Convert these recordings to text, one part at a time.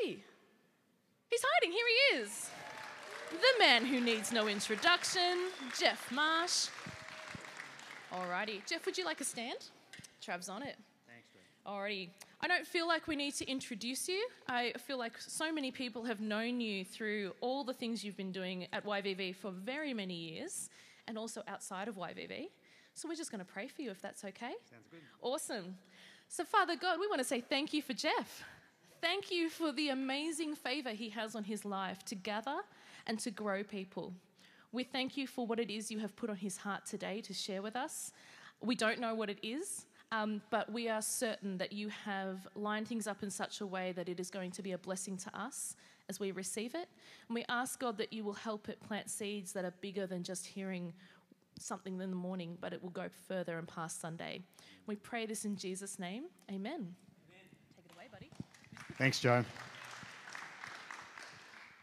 he? He's hiding. Here he is. The man who needs no introduction, Jeff Marsh. Alrighty. Jeff, would you like a stand? Trav's on it. Thanks, Greg. Alrighty. I don't feel like we need to introduce you. I feel like so many people have known you through all the things you've been doing at YVV for very many years and also outside of YVV. So we're just going to pray for you if that's okay. Sounds good. Awesome. So, Father God, we want to say thank you for Jeff. Thank you for the amazing favor he has on his life to gather and to grow people. We thank you for what it is you have put on his heart today to share with us. We don't know what it is, um, but we are certain that you have lined things up in such a way that it is going to be a blessing to us as we receive it. And we ask, God, that you will help it plant seeds that are bigger than just hearing something in the morning, but it will go further and past Sunday. We pray this in Jesus' name. Amen. Amen. Take it away, buddy. Thanks, Joe.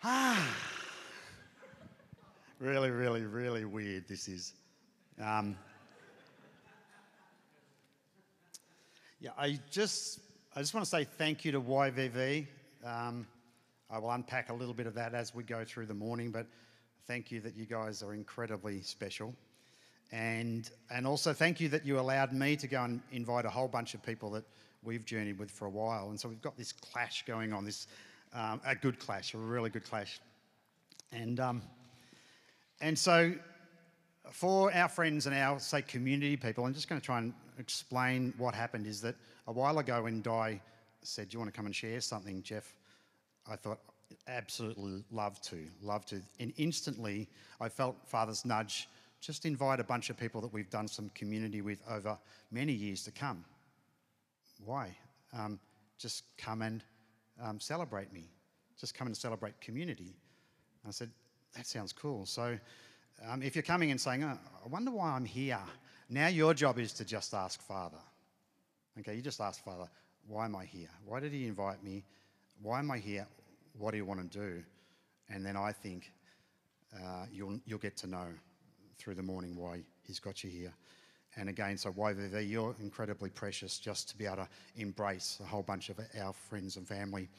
Ah. really, really, really weird this is. Um, yeah, I just, I just want to say thank you to YVV. Um, I will unpack a little bit of that as we go through the morning, but thank you that you guys are incredibly special. And, and also thank you that you allowed me to go and invite a whole bunch of people that we've journeyed with for a while. And so we've got this clash going on, this um, a good clash, a really good clash. And, um, and so for our friends and our, say, community people, I'm just going to try and explain what happened is that a while ago when Di said, do you want to come and share something, Jeff? I thought, absolutely love to, love to. And instantly I felt Father's nudge just invite a bunch of people that we've done some community with over many years to come. Why? Um, just come and um, celebrate me. Just come and celebrate community. I said, that sounds cool. So um, if you're coming and saying, oh, I wonder why I'm here, now your job is to just ask Father. Okay, you just ask Father, why am I here? Why did He invite me? Why am I here? What do you want to do? And then I think uh, you'll, you'll get to know through the morning why He's got you here. And again, so YVV, you're incredibly precious just to be able to embrace a whole bunch of our friends and family.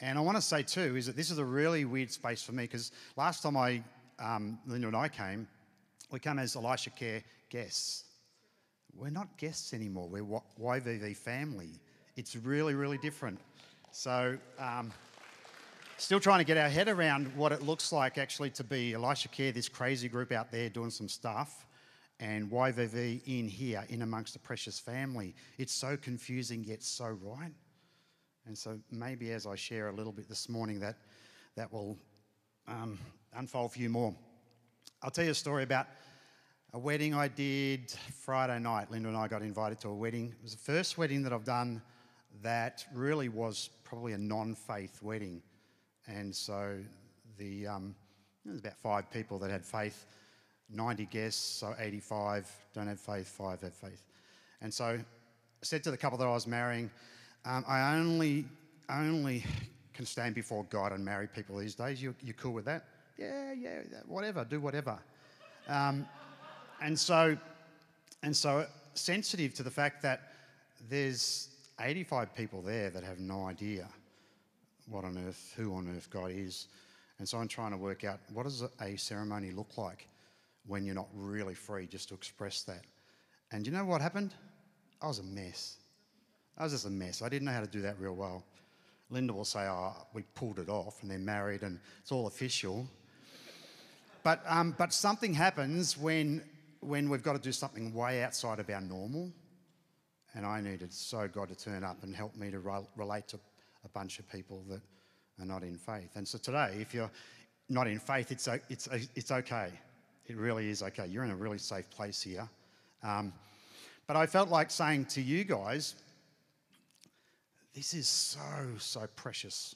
And I want to say too is that this is a really weird space for me because last time I, um, Linda and I came, we came as Elisha Care guests. We're not guests anymore. We're YVV family. It's really, really different. So, um, still trying to get our head around what it looks like actually to be Elisha Care, this crazy group out there doing some stuff, and YVV in here, in amongst the precious family. It's so confusing yet so right. And so maybe as I share a little bit this morning, that that will um, unfold for you more. I'll tell you a story about a wedding I did Friday night. Linda and I got invited to a wedding. It was the first wedding that I've done that really was probably a non-faith wedding. And so the, um, there was about five people that had faith, 90 guests, so 85 don't have faith, five have faith. And so I said to the couple that I was marrying, um, I only, only can stand before God and marry people these days. You, you cool with that? Yeah, yeah, whatever, do whatever. Um, and so, and so sensitive to the fact that there's 85 people there that have no idea what on earth, who on earth God is. And so I'm trying to work out what does a ceremony look like when you're not really free just to express that. And you know what happened? I was a mess. I was just a mess. I didn't know how to do that real well. Linda will say, oh, we pulled it off and they're married and it's all official. But, um, but something happens when, when we've got to do something way outside of our normal. And I needed so God to turn up and help me to re- relate to a bunch of people that are not in faith. And so today, if you're not in faith, it's, it's, it's okay. It really is okay. You're in a really safe place here. Um, but I felt like saying to you guys, this is so, so precious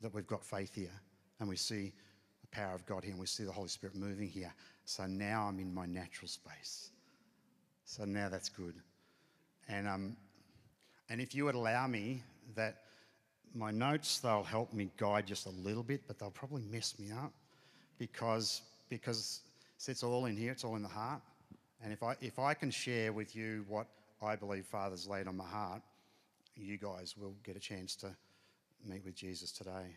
that we've got faith here and we see the power of God here and we see the Holy Spirit moving here. So now I'm in my natural space. So now that's good. And, um, and if you would allow me that my notes, they'll help me guide just a little bit, but they'll probably mess me up because, because it's all in here, it's all in the heart. And if I, if I can share with you what I believe Father's laid on my heart, you guys will get a chance to meet with Jesus today.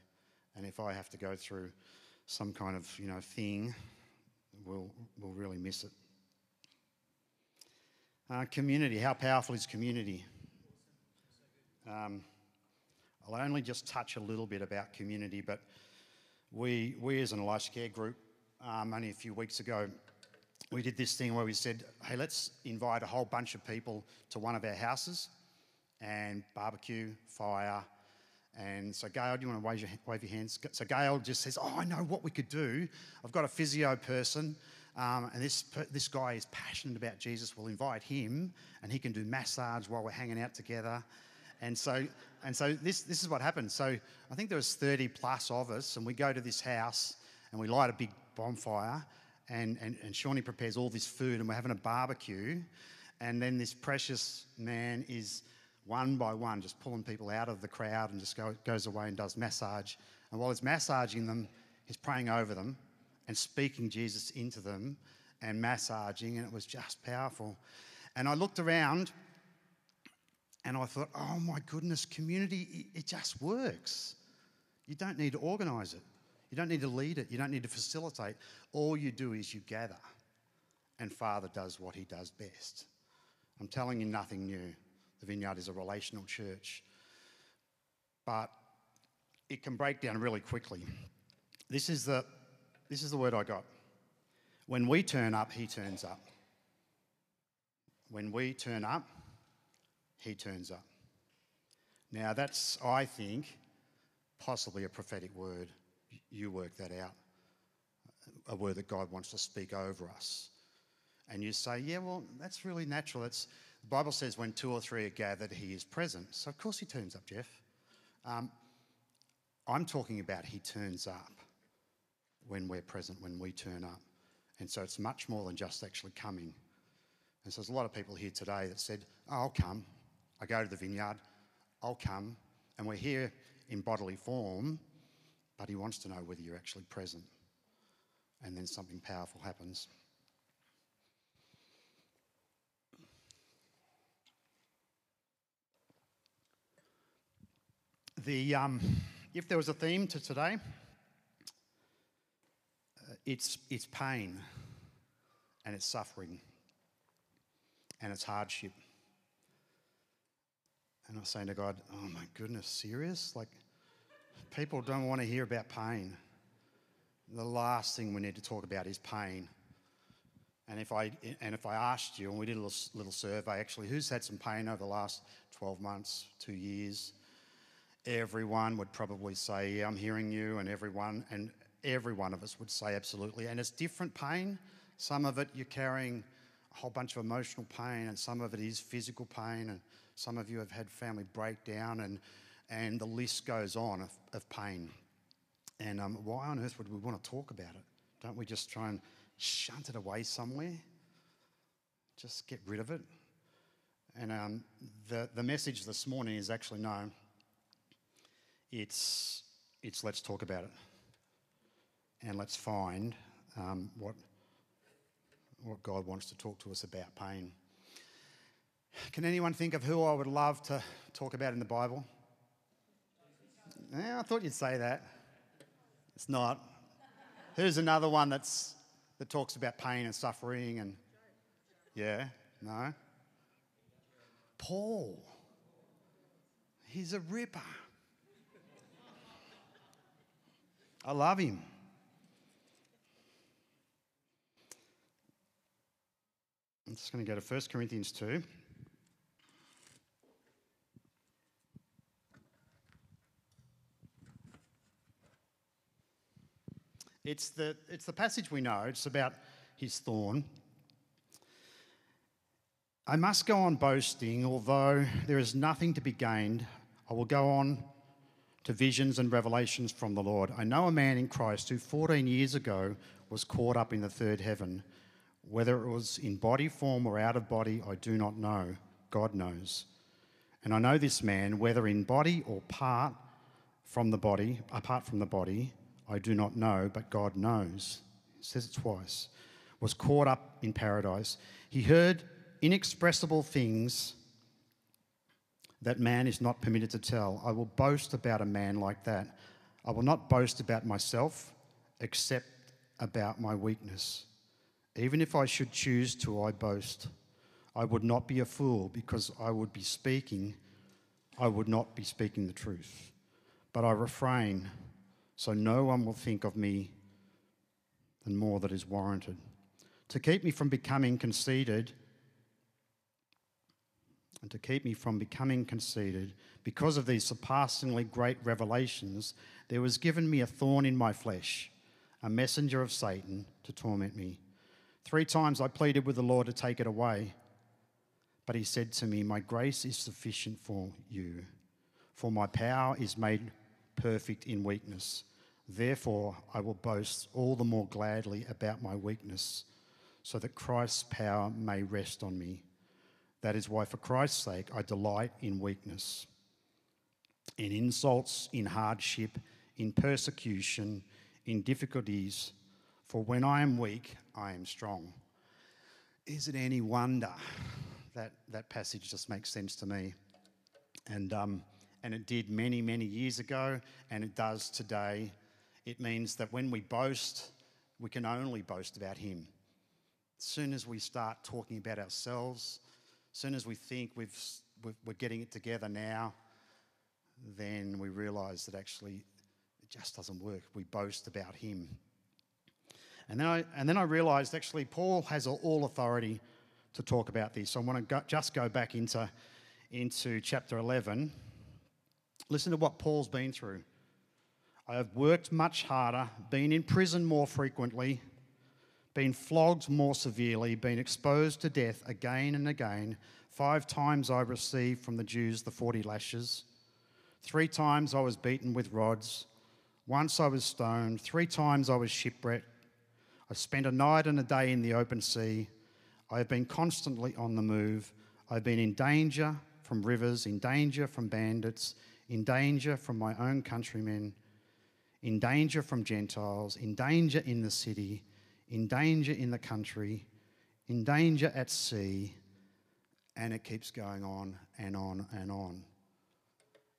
And if I have to go through some kind of, you know, thing, we'll, we'll really miss it. Uh, community, how powerful is community? Um, I'll only just touch a little bit about community, but we, we as an Elisha Care group, um, only a few weeks ago, we did this thing where we said, hey, let's invite a whole bunch of people to one of our houses and barbecue, fire. And so, Gail, do you want to wave your, wave your hands? So, Gail just says, Oh, I know what we could do. I've got a physio person, um, and this, this guy is passionate about Jesus. We'll invite him, and he can do massage while we're hanging out together. And so, and so this, this is what happened. So, I think there was 30 plus of us, and we go to this house and we light a big bonfire, and, and, and Shawnee prepares all this food, and we're having a barbecue. And then this precious man is one by one, just pulling people out of the crowd and just go, goes away and does massage. And while he's massaging them, he's praying over them and speaking Jesus into them and massaging, and it was just powerful. And I looked around and I thought, oh my goodness, community, it just works. You don't need to organise it, you don't need to lead it, you don't need to facilitate. All you do is you gather, and Father does what he does best. I'm telling you nothing new. The Vineyard is a relational church. But it can break down really quickly. This is the, this is the word I got. When we turn up, he turns up. When we turn up, he turns up. Now, that's, I think, possibly a prophetic word. You work that out. A word that God wants to speak over us. And you say, yeah, well, that's really natural. It's, the Bible says when two or three are gathered, he is present. So, of course, he turns up, Jeff. Um, I'm talking about he turns up when we're present, when we turn up. And so it's much more than just actually coming. And so there's a lot of people here today that said, oh, I'll come. I go to the vineyard, I'll come. And we're here in bodily form, but he wants to know whether you're actually present. And then something powerful happens. The, um, if there was a theme to today, uh, it's, it's pain and it's suffering and it's hardship. And I was saying to God, oh my goodness, serious? Like, people don't want to hear about pain. The last thing we need to talk about is pain. And if I, and if I asked you, and we did a little, little survey actually, who's had some pain over the last 12 months, two years? everyone would probably say, yeah, I'm hearing you, and everyone, and every one of us would say absolutely. And it's different pain. Some of it you're carrying a whole bunch of emotional pain, and some of it is physical pain, and some of you have had family breakdown, and and the list goes on of, of pain. And um, why on earth would we want to talk about it? Don't we just try and shunt it away somewhere? Just get rid of it. And um, the, the message this morning is actually no, it's, it's let's talk about it and let's find um, what, what God wants to talk to us about pain. Can anyone think of who I would love to talk about in the Bible? I thought you'd say that. It's not. Who's another one that's, that talks about pain and suffering and. Yeah? No? Paul. He's a ripper. I love him. I'm just going to go to 1 Corinthians 2. It's the, it's the passage we know, it's about his thorn. I must go on boasting, although there is nothing to be gained. I will go on to visions and revelations from the Lord. I know a man in Christ who 14 years ago was caught up in the third heaven. Whether it was in body form or out of body, I do not know. God knows. And I know this man, whether in body or part from the body, apart from the body, I do not know, but God knows. He says it twice. Was caught up in paradise. He heard inexpressible things that man is not permitted to tell. I will boast about a man like that. I will not boast about myself, except about my weakness. Even if I should choose to, I boast. I would not be a fool because I would be speaking, I would not be speaking the truth. But I refrain so no one will think of me than more that is warranted. To keep me from becoming conceited, and to keep me from becoming conceited, because of these surpassingly great revelations, there was given me a thorn in my flesh, a messenger of Satan to torment me. Three times I pleaded with the Lord to take it away. But he said to me, My grace is sufficient for you, for my power is made perfect in weakness. Therefore, I will boast all the more gladly about my weakness, so that Christ's power may rest on me. That is why, for Christ's sake, I delight in weakness, in insults, in hardship, in persecution, in difficulties. For when I am weak, I am strong. Is it any wonder that that passage just makes sense to me? And, um, and it did many, many years ago, and it does today. It means that when we boast, we can only boast about Him. As soon as we start talking about ourselves, as soon as we think we've, we're getting it together now, then we realise that actually it just doesn't work. We boast about Him. And then I, and then I realised actually Paul has all authority to talk about this. So I want to go, just go back into, into chapter 11. Listen to what Paul's been through. I have worked much harder, been in prison more frequently, been flogged more severely, been exposed to death again and again. Five times I received from the Jews the 40 lashes. Three times I was beaten with rods. Once I was stoned. Three times I was shipwrecked. I spent a night and a day in the open sea. I have been constantly on the move. I've been in danger from rivers, in danger from bandits, in danger from my own countrymen in danger from Gentiles, in danger in the city, in danger in the country, in danger at sea, and it keeps going on and on and on.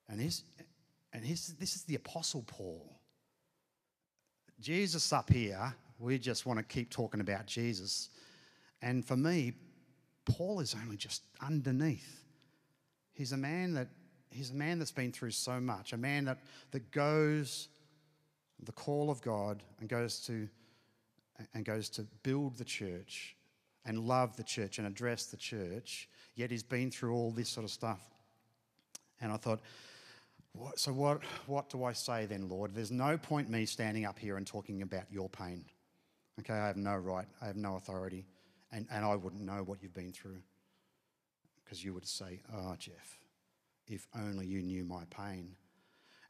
And, his, and his, this is the Apostle Paul. Jesus up here, we just want to keep talking about Jesus. And for me, Paul is only just underneath. He's a man that he's a man that's been through so much, a man that, that goes the call of God and goes to and goes to build the church and love the church and address the church, yet he's been through all this sort of stuff. And I thought, what, so what, what do I say then, Lord? There's no point me standing up here and talking about your pain. Okay, I have no right, I have no authority, and, and I wouldn't know what you've been through. Because you would say, oh, Jeff, if only you knew my pain.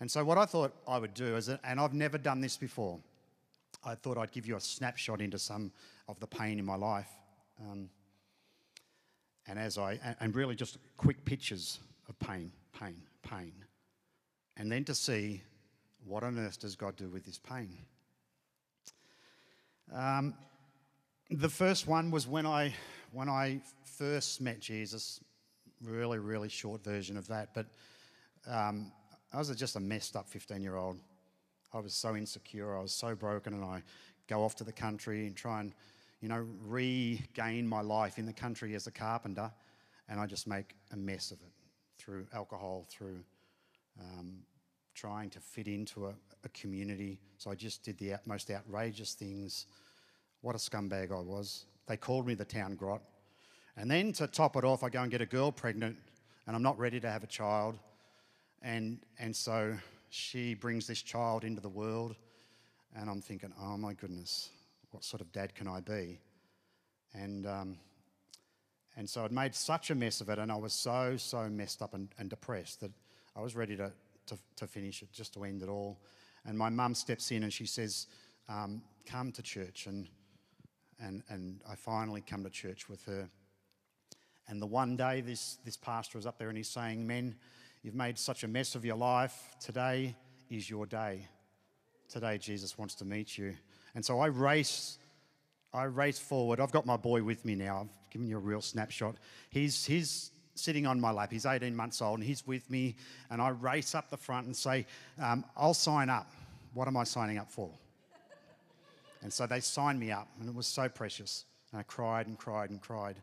And so, what I thought I would do is, and I've never done this before, I thought I'd give you a snapshot into some of the pain in my life. Um, and as I, and really just quick pictures of pain, pain, pain. And then to see what on earth does God do with this pain. Um, the first one was when I, when I first met Jesus, really, really short version of that. But um, I was just a messed up 15 year old. I was so insecure, I was so broken, and I go off to the country and try and, you know, regain my life in the country as a carpenter, and I just make a mess of it through alcohol, through um, trying to fit into a, a, community. So I just did the most outrageous things. What a scumbag I was. They called me the town grot. And then to top it off, I go and get a girl pregnant, and I'm not ready to have a child. And, and so she brings this child into the world, and I'm thinking, oh my goodness, what sort of dad can I be? And, um, and so I'd made such a mess of it, and I was so, so messed up and, and depressed that I was ready to, to, to, finish it, just to end it all. And my mum steps in and she says, um, Come to church. And, and, and I finally come to church with her. And the one day this, this pastor is up there and he's saying, Men, You've made such a mess of your life. Today is your day. Today, Jesus wants to meet you. And so I race, I race forward. I've got my boy with me now. I've given you a real snapshot. He's, he's sitting on my lap. He's 18 months old and he's with me. And I race up the front and say, um, I'll sign up. What am I signing up for? and so they signed me up, and it was so precious. And I cried and cried and cried.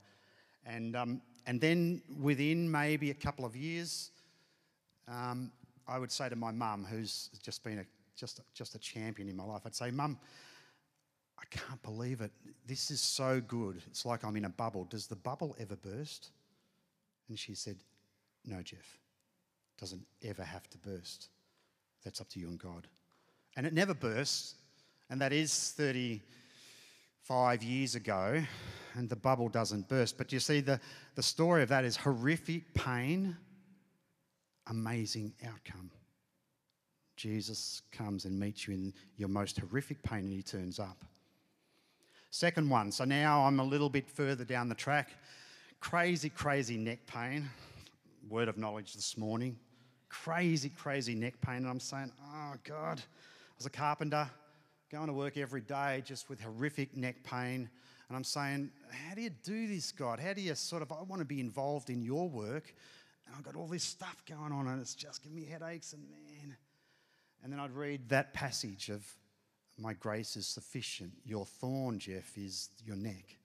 And, um, and then within maybe a couple of years, um, I would say to my mum, who's just been a, just, just a champion in my life, I'd say, Mum, I can't believe it. This is so good. It's like I'm in a bubble. Does the bubble ever burst? And she said, No, Jeff. Doesn't ever have to burst. That's up to you and God. And it never bursts. And that is 35 years ago. And the bubble doesn't burst. But you see, the, the story of that is horrific pain, amazing outcome. Jesus comes and meets you in your most horrific pain and he turns up. Second one, so now I'm a little bit further down the track. Crazy, crazy neck pain. Word of knowledge this morning. Crazy, crazy neck pain. And I'm saying, oh God, I was a carpenter, going to work every day just with horrific neck pain. And I'm saying, how do you do this, God? How do you sort of, I want to be involved in your work. And I've got all this stuff going on and it's just giving me headaches and man. And then I'd read that passage of my grace is sufficient. Your thorn, Jeff, is your neck.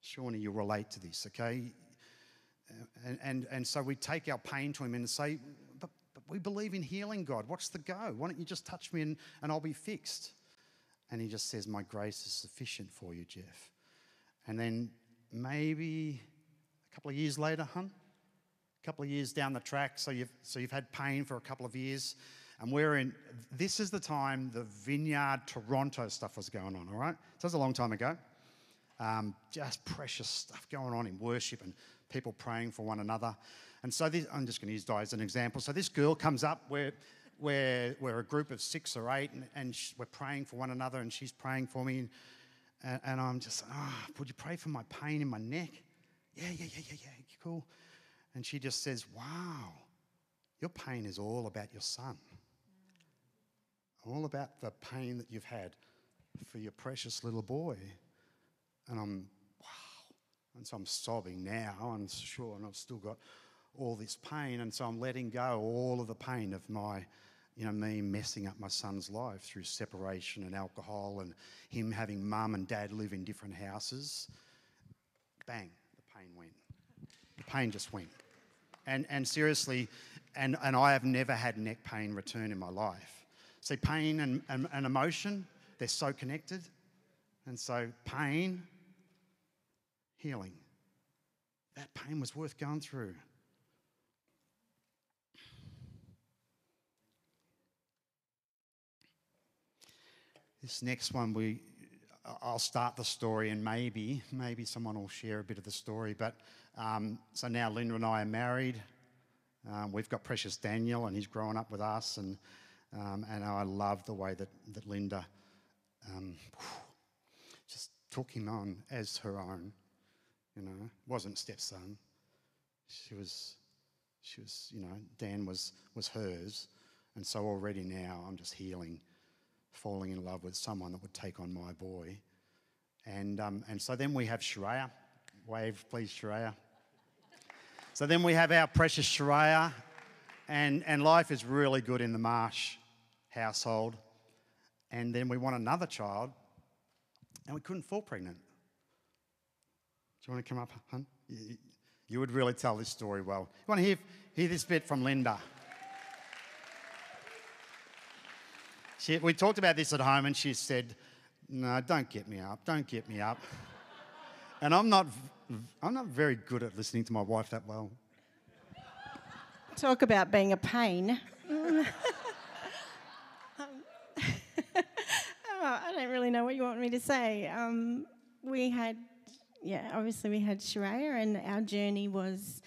Surely you relate to this, okay? And, and, and so we take our pain to him and say, but, but we believe in healing, God. What's the go? Why don't you just touch me and, and I'll be fixed? And he just says, My grace is sufficient for you, Jeff. And then maybe a couple of years later, hun, a couple of years down the track, so you've, so you've had pain for a couple of years, and we're in, this is the time the Vineyard Toronto stuff was going on, all right? So that's a long time ago. Um, just precious stuff going on in worship and people praying for one another. And so this, I'm just going to use Di as an example. So this girl comes up, we're, we're, we're a group of six or eight, and, and we're praying for one another, and she's praying for me. And, and I'm just, ah, oh, would you pray for my pain in my neck? Yeah, yeah, yeah, yeah, yeah, cool. And she just says, wow, your pain is all about your son all about the pain that you've had for your precious little boy. And I'm, wow. And so I'm sobbing now, I'm sure, and I've still got all this pain. And so I'm letting go all of the pain of my, you know, me messing up my son's life through separation and alcohol and him having mum and dad live in different houses. Bang, the pain went. The pain just went. And, and seriously, and, and I have never had neck pain return in my life. See, pain and, and, and emotion, they're so connected. And so, pain, healing. That pain was worth going through. This next one, we, I'll start the story, and maybe, maybe someone will share a bit of the story. But um, so now Linda and I are married. Um, we've got precious Daniel, and he's growing up with us, and um, and I love the way that, that Linda um, just took him on as her own. You know, wasn't stepson. She was, she was, you know, Dan was, was hers. And so already now I'm just healing, falling in love with someone that would take on my boy. And, um, and so then we have Shreya. Wave, please, Shreya. So then we have our precious Shreya, and, and life is really good in the marsh household. And then we want another child, and we couldn't fall pregnant. Do you want to come up, hun? You, you would really tell this story well. You want to hear, hear this bit from Linda? She, we talked about this at home, and she said, No, don't get me up. Don't get me up. And I'm not, I'm not very good at listening to my wife that well. Talk about being a pain. I don't really know what you want me to say. Um, we had, yeah, obviously we had Shreya, and our journey was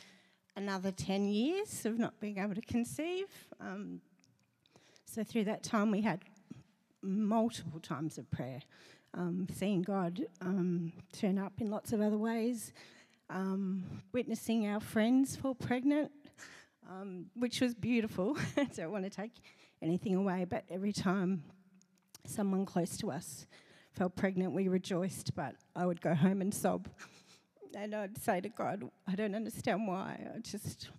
another 10 years of not being able to conceive. Um, so through that time, we had multiple times of prayer, um, seeing God um, turn up in lots of other ways, um, witnessing our friends fall pregnant, um, which was beautiful. I don't want to take anything away, but every time someone close to us fell pregnant, we rejoiced, but I would go home and sob and I'd say to God, I don't understand why. I just,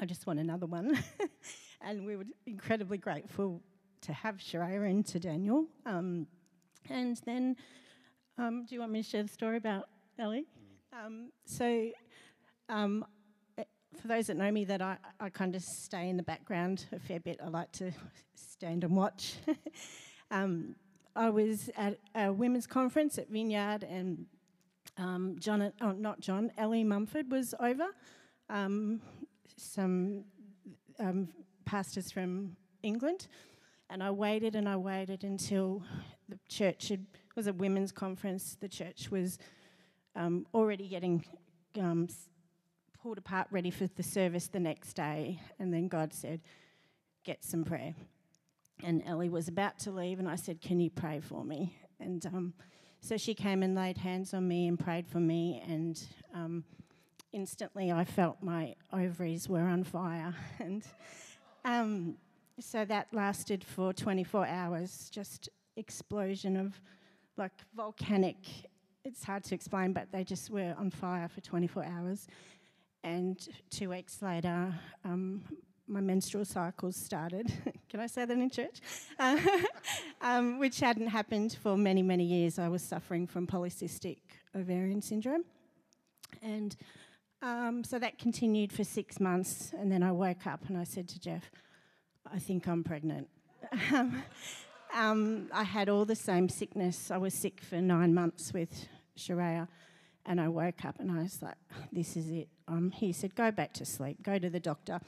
I just want another one. and we were incredibly grateful to have Shreya and to Daniel. Um, and then, um, do you want me to share the story about Ellie? Um, so, um, eh, for those that know me, that I, I kind of stay in the background a fair bit. I like to stand and watch. um, I was at a women's conference at Vineyard, and um, John, oh, not John, Ellie Mumford was over. Um, some um, pastors from England, and I waited and I waited until the church had, was a women's conference. The church was um, already getting um, pulled apart, ready for the service the next day, and then God said, "Get some prayer." And Ellie was about to leave, and I said, Can you pray for me? And um, so she came and laid hands on me and prayed for me, and um, instantly I felt my ovaries were on fire. and um, so that lasted for 24 hours, just explosion of like volcanic. It's hard to explain, but they just were on fire for 24 hours. And two weeks later, um, my menstrual cycles started. Can I say that in church? Um, which hadn't happened for many, many years. I was suffering from polycystic ovarian syndrome. And um, so that continued for six months. And then I woke up and I said to Jeff, I think I'm pregnant. um, I had all the same sickness. I was sick for nine months with Shreya. And I woke up and I was like, this is it. Um, he said, go back to sleep, go to the doctor.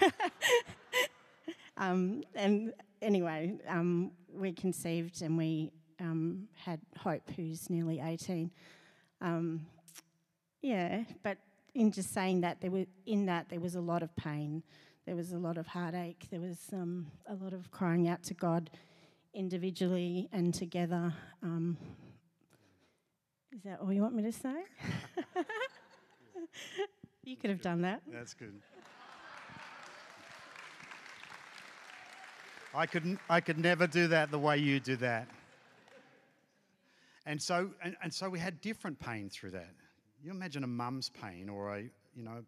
um, and anyway, um, we conceived and we um, had Hope, who's nearly 18. Um, yeah, but in just saying that, there were, in that there was a lot of pain, there was a lot of heartache, there was um, a lot of crying out to God individually and together. Um, is that all you want me to say? you could have done that. That's good. I could, I could never do that the way you do that. And so, and, and so we had different pain through that. You imagine a mum's pain or a, you know,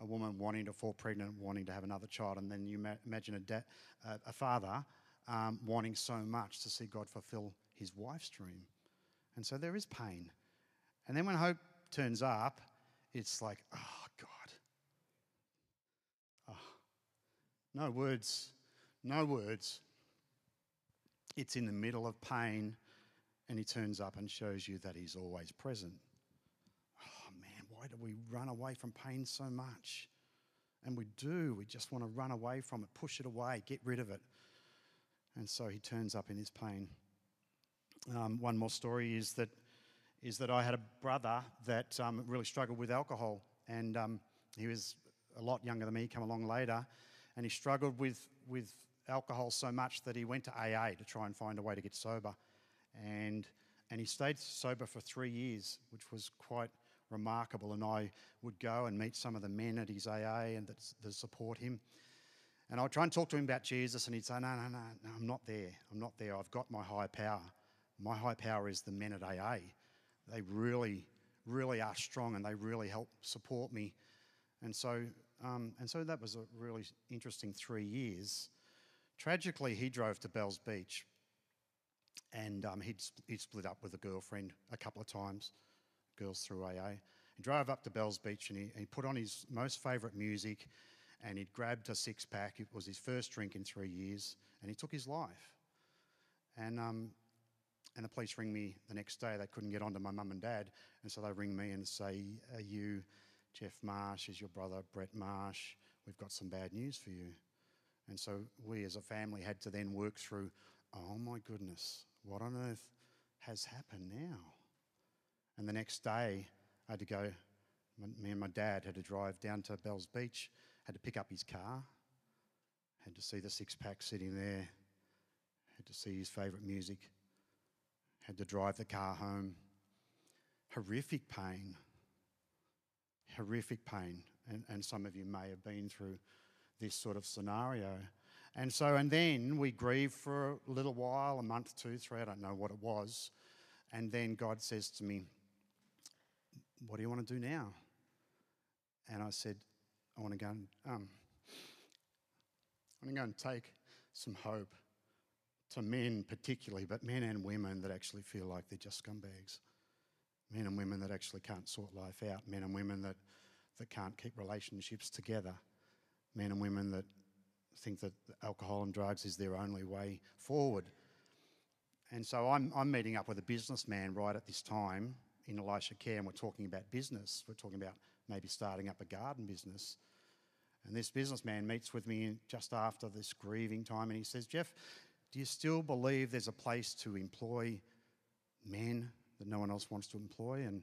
a woman wanting to fall pregnant, wanting to have another child, and then you ma- imagine a, da- uh, a father um, wanting so much to see God fulfill his wife's dream. And so there is pain. And then when hope turns up, it's like, oh, God. Oh, no words, no words. It's in the middle of pain, and he turns up and shows you that he's always present. Oh, man, why do we run away from pain so much? And we do. We just want to run away from it, push it away, get rid of it. And so he turns up in his pain. Um, one more story is that is that I had a brother that um, really struggled with alcohol, and um, he was a lot younger than me, come along later, and he struggled with with alcohol so much that he went to AA to try and find a way to get sober, and and he stayed sober for three years, which was quite remarkable. And I would go and meet some of the men at his AA and that, that support him. And I would try and talk to him about Jesus, and he'd say, No, no, no, no, I'm not there. I'm not there. I've got my high power. My high power is the men at AA. They really, really are strong and they really help support me. And so, um, and so that was a really interesting three years. Tragically, he drove to Bells Beach and um, he'd, he'd split up with a girlfriend a couple of times, girls through AA. He drove up to Bells Beach and he, and he put on his most favourite music and he'd grabbed a six pack. It was his first drink in three years and he took his life. And, um, and the police ring me the next day. They couldn't get onto my mum and dad. And so they ring me and say, Are you Jeff Marsh? Is your brother Brett Marsh? We've got some bad news for you. And so we as a family had to then work through, Oh my goodness, what on earth has happened now? And the next day, I had to go, me and my dad had to drive down to Bells Beach, had to pick up his car, had to see the six pack sitting there, had to see his favourite music, had to drive the car home. Horrific pain. Horrific pain. And, and some of you may have been through this sort of scenario. And so, and then we grieve for a little while, a month, two, three, I don't know what it was. And then God says to me, What do you want to do now? And I said, I want to go and, um, I want to go and take some hope to men, particularly, but men and women that actually feel like they're just scumbags. Men and women that actually can't sort life out. Men and women that, that can't keep relationships together. Men and women that think that alcohol and drugs is their only way forward. And so I'm, I'm meeting up with a businessman right at this time in Elisha Care, and we're talking about business. We're talking about maybe starting up a garden business. And this businessman meets with me just after this grieving time, and he says, Jeff, do you still believe there's a place to employ men that no one else wants to employ? And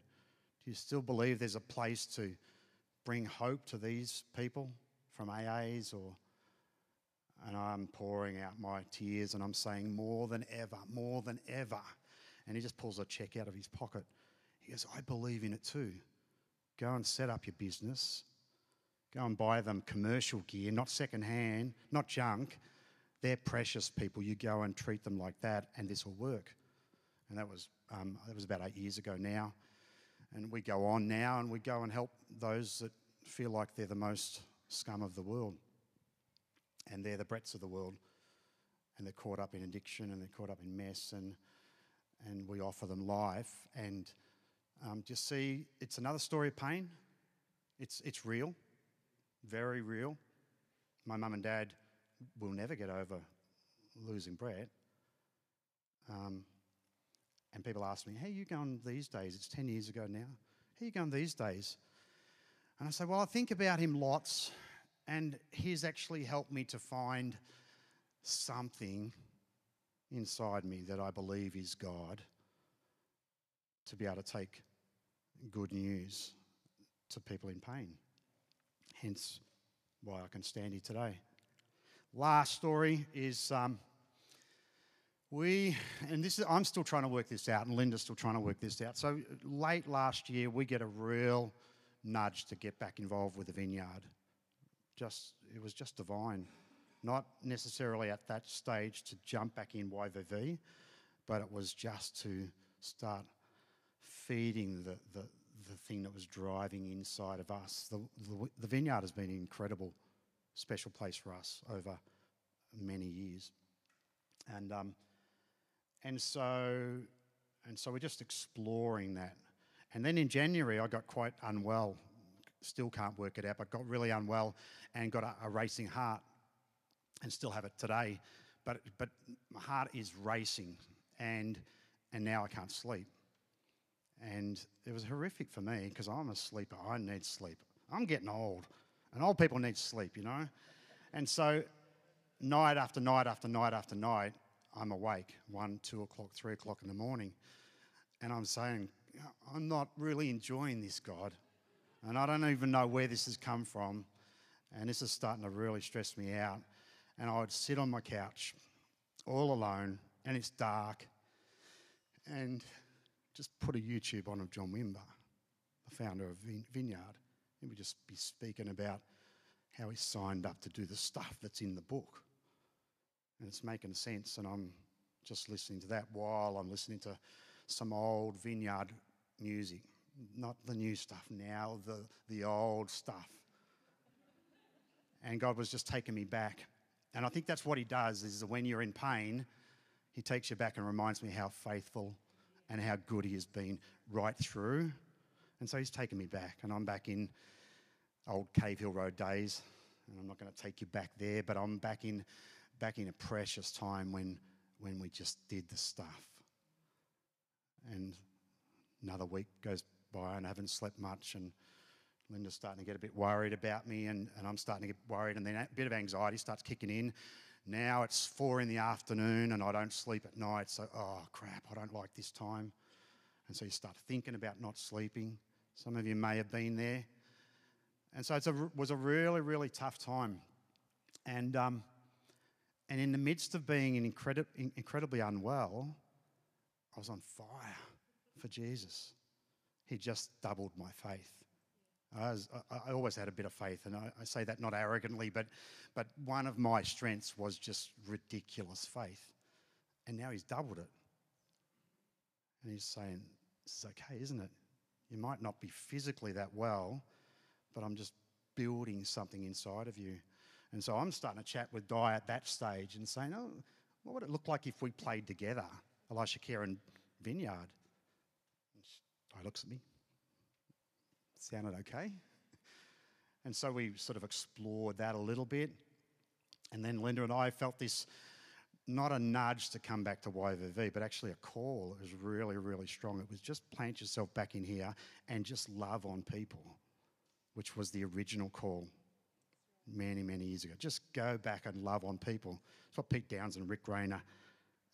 do you still believe there's a place to bring hope to these people from AAs or and I'm pouring out my tears and I'm saying, More than ever, more than ever. And he just pulls a check out of his pocket. He goes, I believe in it too. Go and set up your business. Go and buy them commercial gear, not second hand, not junk. They're precious people. You go and treat them like that, and this will work. And that was, um, that was about eight years ago now. And we go on now and we go and help those that feel like they're the most scum of the world and they're the Bretts of the world, and they're caught up in addiction and they're caught up in mess, and and we offer them life. And um, just see, it's another story of pain. It's it's real, very real. My mum and dad will never get over losing Brett. Um, and people ask me, "How are you going these days?" It's ten years ago now. How are you going these days? And I say, "Well, I think about him lots." And He's actually helped me to find something inside me that I believe is God to be able to take good news to people in pain. Hence why I can stand here today. Last story is um, we, and this is, I'm still trying to work this out, and Linda's still trying to work this out. So late last year, we get a real nudge to get back involved with the vineyard just it was just divine. Not necessarily at that stage to jump back in YVV, but it was just to start feeding the, the, the thing that was driving inside of us. The, the, the vineyard has been an incredible, special place for us over many years. And, um, and, so, and so we're just exploring that. And then in January, I got quite unwell still can't work it out, but got really unwell and got a, a racing heart and still have it today. But, but my heart is racing and, and now I can't sleep. And it was horrific for me because I'm a sleeper. I need sleep. I'm getting old, and old people need sleep, you know? And so, night after night after night after night, I'm awake one, two o'clock, three o'clock in the morning. And I'm saying, I'm not really enjoying this, God. And I don't even know where this has come from. And this is starting to really stress me out. And I would sit on my couch all alone, and it's dark, and just put a YouTube on of John Wimber, the founder of Vineyard. He would just be speaking about how he signed up to do the stuff that's in the book. And it's making sense, and I'm just listening to that while I'm listening to some old vineyard music not the new stuff now, the, the old stuff. And God was just taking me back. And I think that's what He does is that when you're in pain, He takes you back and reminds me how faithful and how good He has been right through. And so He's taken me back, and I'm back in old Cave Hill Road days. And I'm not going to take you back there, but I'm back in, back in a precious time when, when we just did the stuff. And another week goes by and I haven't slept much. And Linda's starting to get a bit worried about me, and, and I'm starting to get worried. And then a bit of anxiety starts kicking in. Now it's four in the afternoon, and I don't sleep at night. So, oh crap, I don't like this time. And so you start thinking about not sleeping. Some of you may have been there. And so it was a really, really tough time. And, um, and in the midst of being incredi- incredibly unwell, I was on fire for Jesus he just doubled my faith. I, was, I, always had a bit of faith, and I, I, say that not arrogantly, but, but one of my strengths was just ridiculous faith. And now he's doubled it. And he's saying, This is okay, isn't it? You might not be physically that well, but I'm just building something inside of you. And so I'm starting to chat with Di at that stage and saying, oh, what would it look like if we played together, Elisha Care and Vineyard? And Di looks at me. Sounded okay. And so we sort of explored that a little bit. And then Linda and I felt this not a nudge to come back to YVV, but actually a call. It was really, really strong. It was just plant yourself back in here and just love on people, which was the original call many, many years ago. Just go back and love on people. It's what Pete Downs and Rick Rayner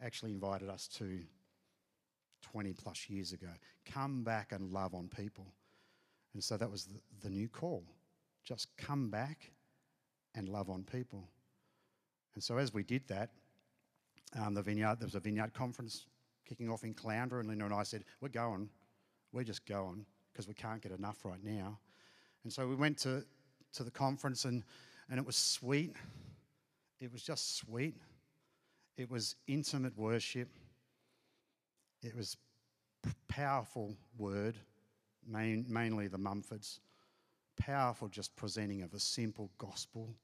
actually invited us to 20 plus years ago. Come back and love on people. And so that was the, new call. Just come back and love on people. And so as we did that, um, the vineyard, there was a vineyard conference kicking off in Caloundra, and Linda and I said, We're going. We're just going because we can't get enough right now. And so we went to, to the conference, and, and it was sweet. It was just sweet. It was intimate worship. It was powerful word, main, mainly the Mumfords. Powerful just presenting of a simple gospel.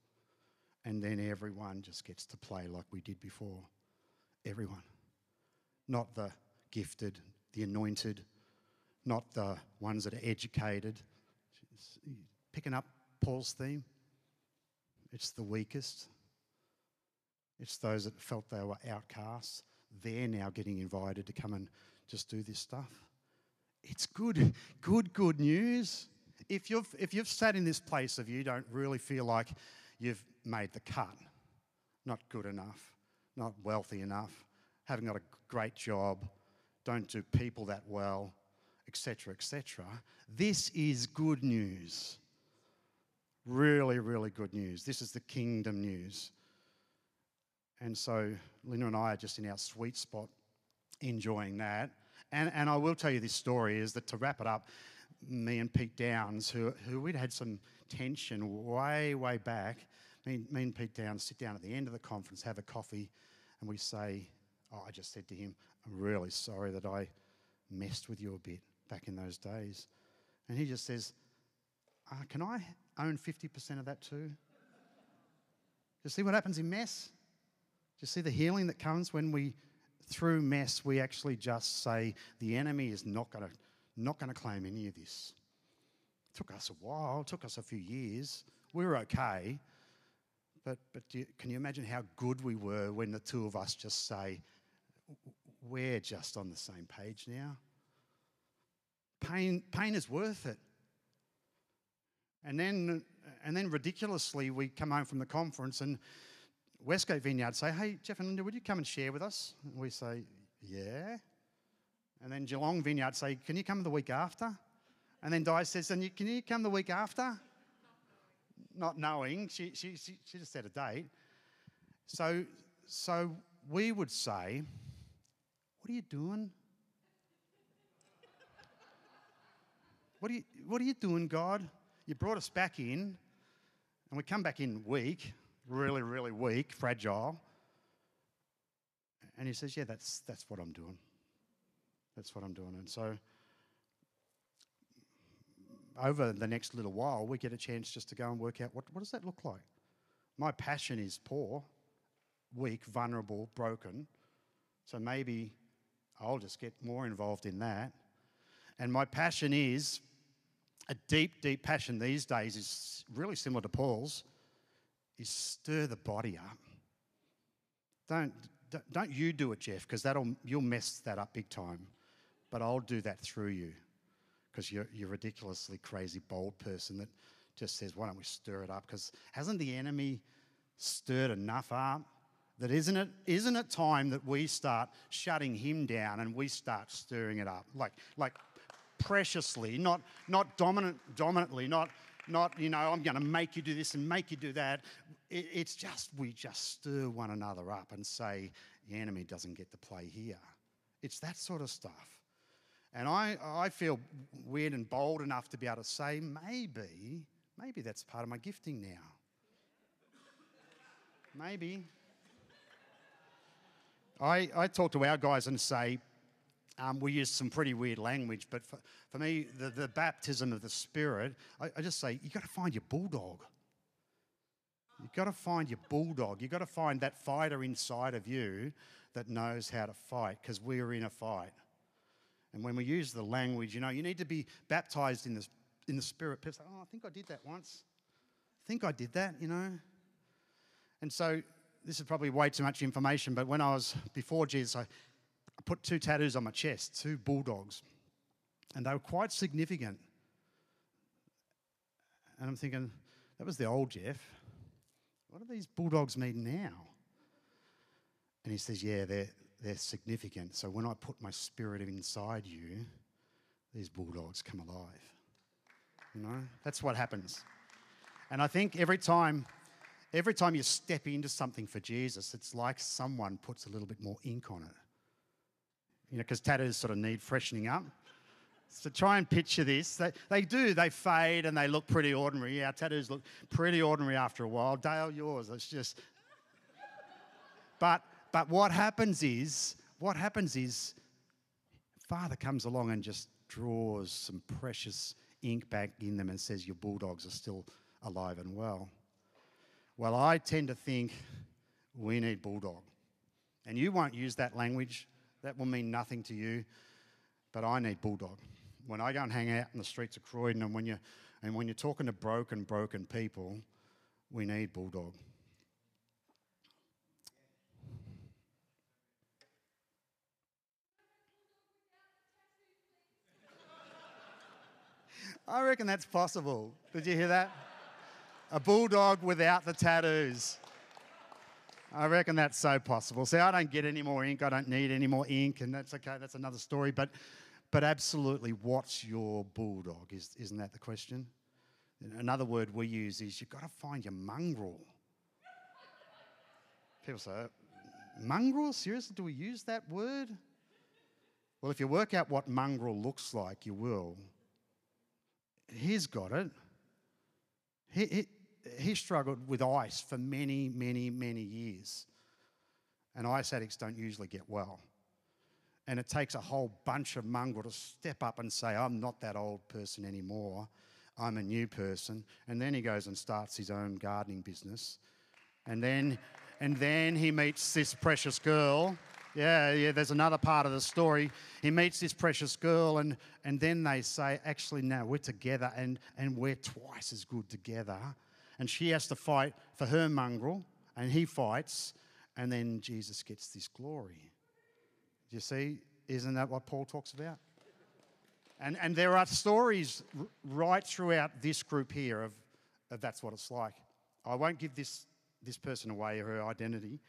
And then everyone just gets to play like we did before everyone. Not the gifted, the anointed, not the ones that are educated. Picking up Paul's theme, it's the weakest. It's those that felt they were outcasts. They're now getting invited to come and just do this stuff. It's good, good, good news. If you've, if you've sat in this place of you don't really feel like you've made the cut, not good enough, not wealthy enough, haven't got a great job, don't do people that well, etc., etc. This is good news. Really, really good news. This is the kingdom news. And so Linda and I are just in our sweet spot enjoying that. And, and I will tell you this story is that to wrap it up, me and Pete Downs, who, who we'd had some tension way, way back, me, me and Pete Downs sit down at the end of the conference, have a coffee, and we say, Oh, I just said to him, I'm really sorry that I messed with you a bit back in those days. And he just says, uh, Can I own 50% of that too? You see what happens in mess? You see the healing that comes when we, through mess, we actually just say, The enemy is not going to not going to claim any of this. It took us a while, took us a few years. We were okay. But, but you, can you imagine how good we were when the two of us just say, we're just on the same page now? Pain, pain is worth it. And then, and then ridiculously, we come home from the conference and Westgate Vineyard say, Hey, Jeff and Linda, would you come and share with us? And we say, Yeah. And then Geelong Vineyard say, Can you come the week after? And then Di says, and Can you come the week after? not knowing. She, she, she, she just set a date. So, so we would say, What are you doing? What are, you, what are you doing, God? You brought us back in, and we come back in weak, really, really weak, fragile. And he says, Yeah, that's, that's what I'm doing. That's what I'm doing. And so over the next little while, we get a chance just to go and work out what, what does that look like? My passion is poor, weak, vulnerable, broken. So maybe I'll just get more involved in that. And my passion is a deep, deep passion these days is really similar to Paul's, is stir the body up. Don't, don't you do it, Jeff, because that'll you'll mess that up big time. But I'll do that through you because you're, you're a ridiculously crazy, bold person that just says, why don't we stir it up? Because hasn't the enemy stirred enough up? That isn't it, isn't it time that we start shutting him down and we start stirring it up? Like, like preciously, not, not dominant, dominantly, not, not, you know, I'm going to make you do this and make you do that. It, it's just, we just stir one another up and say, the enemy doesn't get to play here. It's that sort of stuff. And I, I feel weird and bold enough to be able to say, maybe, maybe that's part of my gifting now. Maybe. I, I talk to our guys and say, um, we use some pretty weird language, but for, for me, the, the baptism of the Spirit, I, I just say, you've got to find your bulldog. You've got to find your bulldog. You've got to find that fighter inside of you that knows how to fight because we're in a fight. And when we use the language, you know, you need to be baptized in the, in the Spirit. People say, oh, I think I did that once. I think I did that, you know. And so this is probably way too much information, but when I was before Jesus, I, I put two tattoos on my chest, two bulldogs, and they were quite significant. And I'm thinking, that was the old Jeff. What do these bulldogs mean now? And he says, Yeah, they're, they're significant. So when I put my spirit inside you, these bulldogs come alive. You know, that's what happens. And I think every time, every time you step into something for Jesus, it's like someone puts a little bit more ink on it. You know, because tattoos sort of need freshening up. So try and picture this. They, they do, they fade and they look pretty ordinary. Our tattoos look pretty ordinary after a while. Dale, yours, it's just. But, but what happens is, what happens is, Father comes along and just draws some precious ink back in them and says, Your bulldogs are still alive and well. Well, I tend to think we need bulldog. And you won't use that language, that will mean nothing to you, but I need bulldog when I go and hang out in the streets of Croydon, and when you're, and when you're talking to broken, broken people, we need bulldog. I reckon that's possible. Did you hear that? A bulldog without the tattoos. I reckon that's so possible. See, I don't get any more ink. I don't need any more ink, and that's okay. That's another story. But but absolutely, what's your bulldog? Is, isn't that the question? Another word we use is you've got to find your mongrel. People say, mongrel? Seriously, do we use that word? Well, if you work out what mongrel looks like, you will. He's got it. He, he, he struggled with ice for many, many, many years. And ice addicts don't usually get well. And it takes a whole bunch of mongrel to step up and say, I'm not that old person anymore. I'm a new person. And then he goes and starts his own gardening business. And then, and then he meets this precious girl. Yeah, yeah, there's another part of the story. He meets this precious girl, and, and then they say, Actually, no, we're together, and, and we're twice as good together. And she has to fight for her mongrel, and he fights, and then Jesus gets this glory. You see, isn't that what Paul talks about? And, and there are stories right throughout this group here of, of that's what it's like. I won't give this, this person away her identity,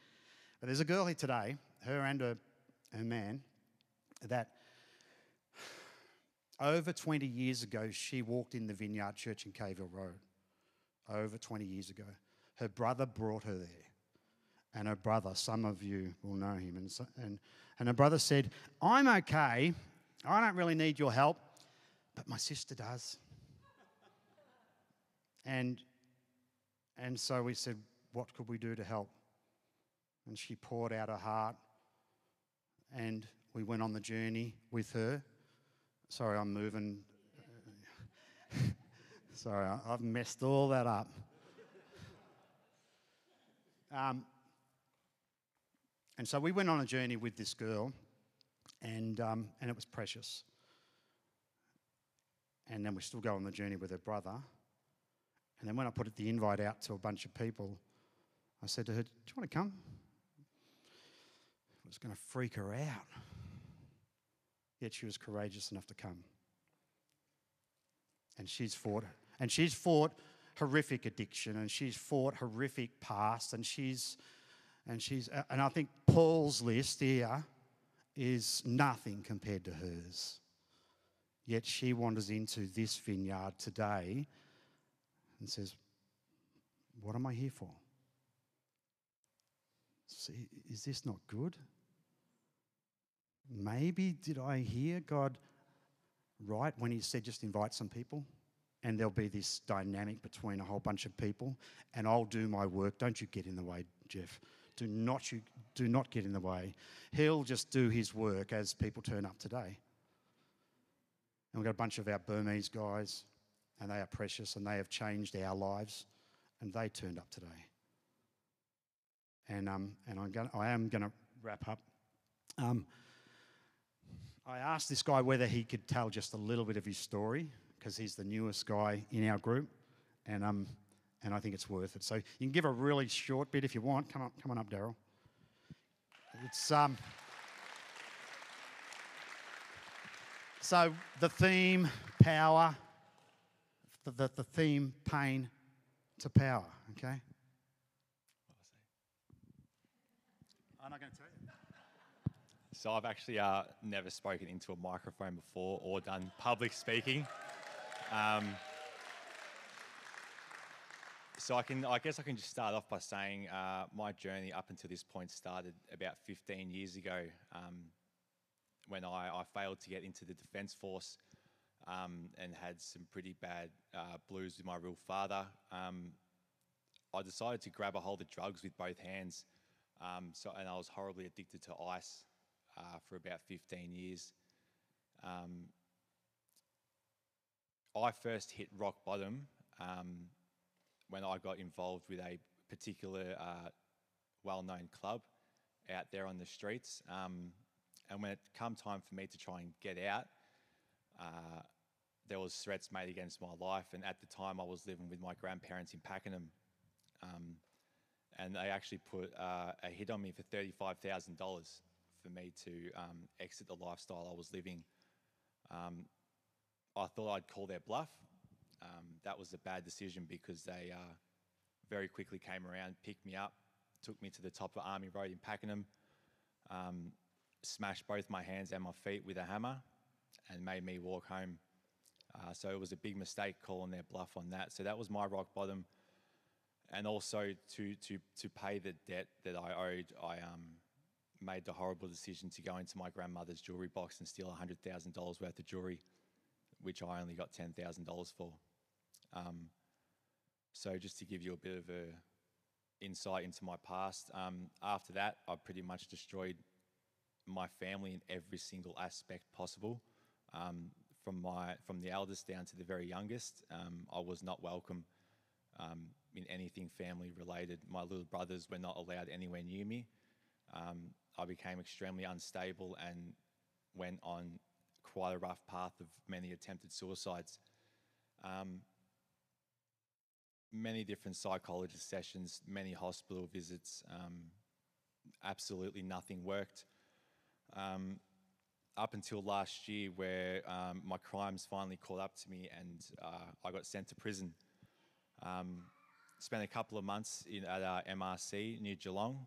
but there's a girl here today, her and her, her man, that over 20 years ago, she walked in the Vineyard Church in Cave Hill Road. Over 20 years ago. Her brother brought her there and her brother, some of you will know him, and, so, and, and her brother said, I'm okay. I don't really need your help, but my sister does. and, and so we said, What could we do to help? And she poured out her heart, and we went on the journey with her. Sorry, I'm moving. Sorry, I've messed all that up. Um, and so we went on a journey with this girl, and, um, and it was precious. And then we still go on the journey with her brother. And then when I put the invite out to a bunch of people, I said to her, Do you want to come? It was going to freak her out. Yet she was courageous enough to come. And she's fought. And she's fought horrific addiction and she's fought horrific past and she's and she's, and I think Paul's list here is nothing compared to hers. Yet she wanders into this vineyard today and says, What am I here for? See, is this not good? Maybe did I hear God right when He said just invite some people? And there'll be this dynamic between a whole bunch of people, and I'll do my work. Don't you get in the way, Jeff. Do not, you, do not get in the way. He'll just do his work as people turn up today. And we've got a bunch of our Burmese guys, and they are precious and they have changed our lives, and they turned up today. And, um, and I'm gonna, I am going to wrap up. Um, I asked this guy whether he could tell just a little bit of his story because he's the newest guy in our group, and um, and I think it's worth it. So you can give a really short bit if you want. Come on, come on up, Daryl. It's um. So the theme, power. The, the, the theme, pain to power. Okay. I'm not going to tell you. So I've actually uh, never spoken into a microphone before or done public speaking. Um, so I can, I guess I can just start off by saying uh, my journey up until this point started about 15 years ago, um, when I, I, failed to get into the defence force um, and had some pretty bad uh, blues with my real father. Um, I decided to grab a hold of drugs with both hands. Um, so, and I was horribly addicted to ice uh, for about 15 years. Um, I first hit rock bottom um, when I got involved with a particular uh, well known club out there on the streets. Um, and when it come time for me to try and get out, uh, there was threats made against my life. And at the time, I was living with my grandparents in Pakenham. Um, and they actually put uh, a hit on me for $35,000 for me to um, exit the lifestyle I was living. Um, I thought I'd call their bluff. Um, that was a bad decision because they uh, very quickly came around, picked me up, took me to the top of Army Road in Pakenham, um, smashed both my hands and my feet with a hammer, and made me walk home. Uh, so it was a big mistake calling their bluff on that. So that was my rock bottom. And also to, to, to pay the debt that I owed, I um, made the horrible decision to go into my grandmother's jewelry box and steal $100,000 worth of jewelry, which I only got $10,000 for. Um, so just to give you a bit of a insight into my past, um, after that, I pretty much destroyed my family in every single aspect possible. Um, from my from the eldest down to the very youngest, um, I was not welcome um, in anything family related. My little brothers were not allowed anywhere near me. Um, I became extremely unstable and went on quite a rough path of many attempted suicides. Um, many different psychologist sessions, many hospital visits. Um, absolutely nothing worked. Um, up until last year, where um, my crimes finally caught up to me and uh, I got sent to prison. Um, spent a couple of months in, at uh, MRC near Geelong.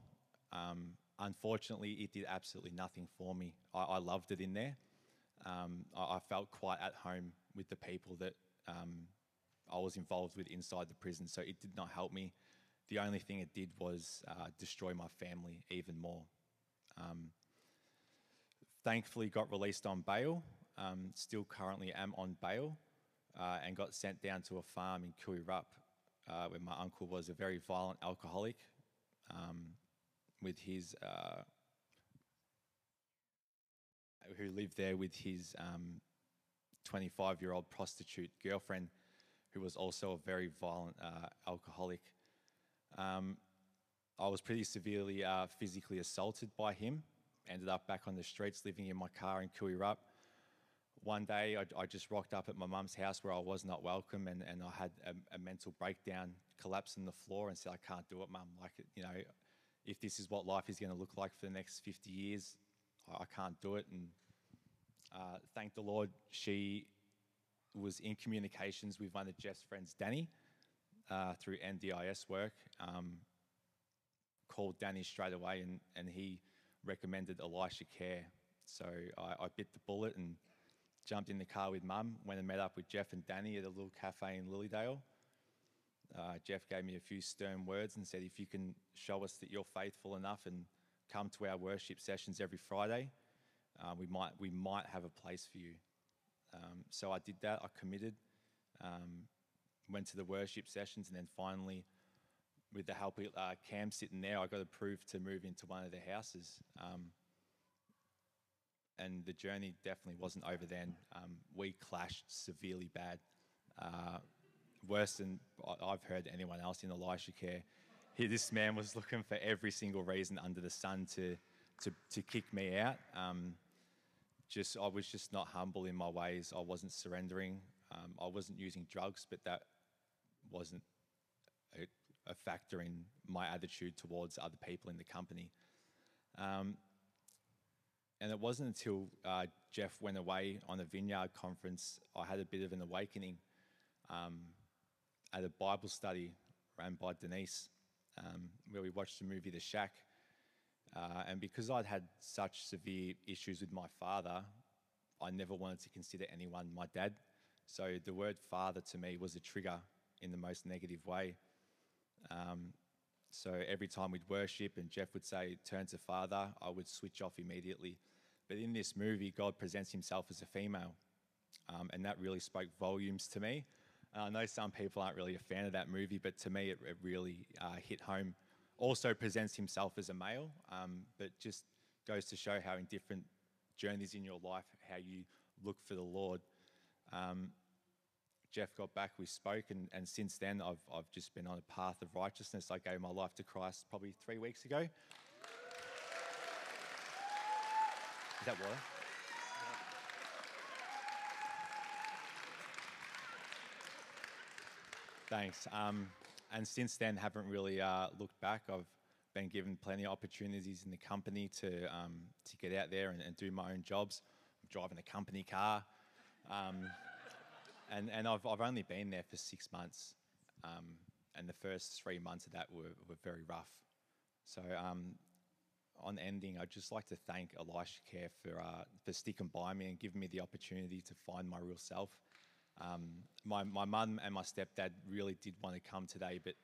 Um, unfortunately, it did absolutely nothing for me. I, I loved it in there. Um, I, I, felt quite at home with the people that um, I was involved with inside the prison, so it did not help me. The only thing it did was uh, destroy my family even more. Um, thankfully, got released on bail. Um, still currently am on bail, uh, and got sent down to a farm in Koo Wee Rup, uh, where my uncle was a very violent alcoholic. Um, with his uh, who lived there with his 25 um, year old prostitute girlfriend, who was also a very violent uh, alcoholic. Um, I was pretty severely uh, physically assaulted by him. Ended up back on the streets, living in my car in Koo Rup. One day, I, I, just rocked up at my mum's house where I was not welcome, and, and I had a, a mental breakdown, collapsed on the floor, and said, "I can't do it, mum. Like, you know, if this is what life is going to look like for the next 50 years, I, can't do it. And uh, thank the Lord, she was in communications with one of Jeff's friends, Danny, uh, through NDIS work. Um, called Danny straight away, and, and he recommended Elisha Care. So I, I bit the bullet and jumped in the car with mum, went and met up with Jeff and Danny at a little cafe in Lilydale. Uh, Jeff gave me a few stern words and said, if you can show us that you're faithful enough and come to our worship sessions every Friday, uh, we, might, we might have a place for you. Um, so I did that, I committed, um, went to the worship sessions, and then finally with the help of uh, Cam sitting there, I got approved to move into one of the houses. Um, and the journey definitely wasn't over then. Um, we clashed severely bad, uh, worse than I've heard anyone else in Elisha care. He, this man was looking for every single reason under the sun to to, to kick me out. Um, just I was just not humble in my ways. I wasn't surrendering. Um, I wasn't using drugs, but that wasn't a, a factor in my attitude towards other people in the company. Um, and it wasn't until uh, Jeff went away on a vineyard conference, I had a bit of an awakening um, at a Bible study ran by Denise, um, where we watched the movie The Shack. Uh, and because I'd had such severe issues with my father, I never wanted to consider anyone my dad. So the word father to me was a trigger in the most negative way. Um, so every time we'd worship and Jeff would say, turn to father, I would switch off immediately. But in this movie, God presents himself as a female. Um, and that really spoke volumes to me. And I know some people aren't really a fan of that movie, but to me, it, it really uh, hit home. Also presents himself as a male, um, but just goes to show how in different journeys in your life, how you look for the Lord. Um, Jeff got back, we spoke, and, and since then I've, I've just been on a path of righteousness. I gave my life to Christ probably three weeks ago. Is that water? Thanks. Um, and since then, haven't really uh, looked back. I've been given plenty of opportunities in the company to um, to get out there and, and, do my own jobs. I'm driving a company car, um, and and I've I've only been there for six months, um, and the first three months of that were, were very rough. So um, on ending, I'd just like to thank Elisha Care for uh, for sticking by me and giving me the opportunity to find my real self. Um, my my mum and my stepdad really did want to come today, but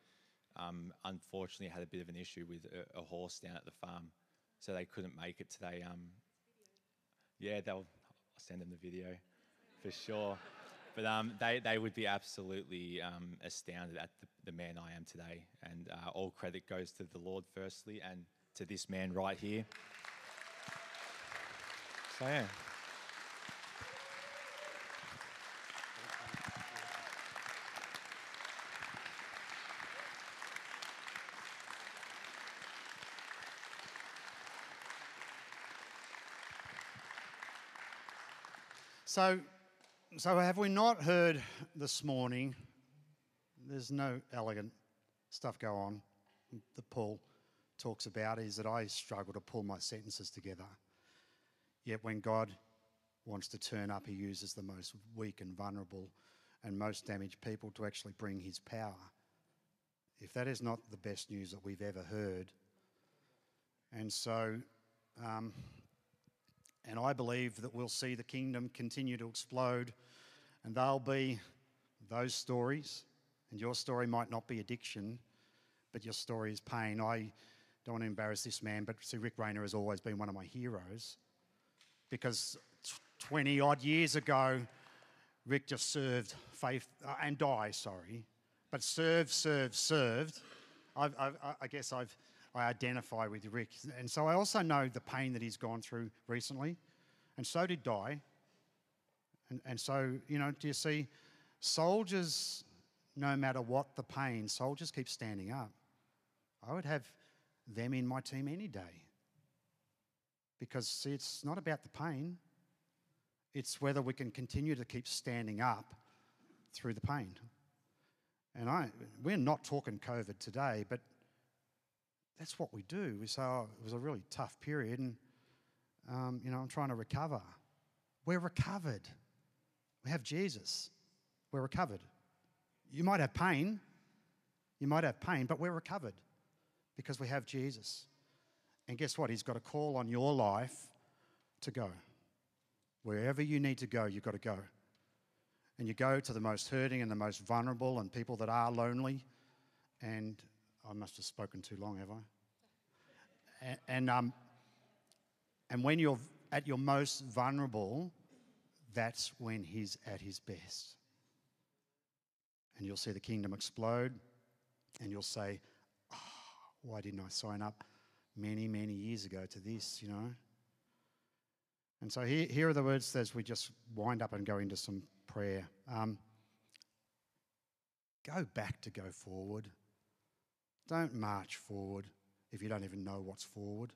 um, unfortunately had a bit of an issue with a, a, horse down at the farm, so they couldn't make it today. Um, yeah, they'll I'll send them the video for sure. But um, they, they would be absolutely um, astounded at the, the, man I am today. And uh, all credit goes to the Lord, firstly, and to this man right here. So, yeah. So, so have we not heard this morning? There's no elegant stuff go on. The Paul talks about is that I struggle to pull my sentences together. Yet when God wants to turn up, He uses the most weak and vulnerable and most damaged people to actually bring His power. If that is not the best news that we've ever heard, and so. Um, and I believe that we'll see the kingdom continue to explode, and they'll be those stories. And your story might not be addiction, but your story is pain. I don't want to embarrass this man, but see, Rick Rayner has always been one of my heroes because 20 odd years ago, Rick just served faith uh, and died, sorry, but served, served, served. I've, I've, i guess I've I identify with Rick. And so I also know the pain that he's gone through recently, and so did Di. And, and so, you know, do you see, soldiers, no matter what the pain, soldiers keep standing up. I would have them in my team any day. Because, see, it's not about the pain, it's whether we can continue to keep standing up through the pain. And I, we're not talking COVID today, but that's what we do. We say, oh, it was a really tough period, and um, you know, I'm trying to recover. We're recovered. We have Jesus. We're recovered. You might have pain. You might have pain, but we're recovered because we have Jesus. And guess what? He's got a call on your life to go. Wherever you need to go, you've got to go. And you go to the most hurting and the most vulnerable and people that are lonely. And I must have spoken too long, have I? And, and, um, and when you're at your most vulnerable, that's when he's at his best. And you'll see the kingdom explode, and you'll say, Why didn't I sign up many, many years ago to this, you know? And so here, here are the words as we just wind up and go into some prayer. Um, go back to go forward. Don't march forward if you don't even know what's forward.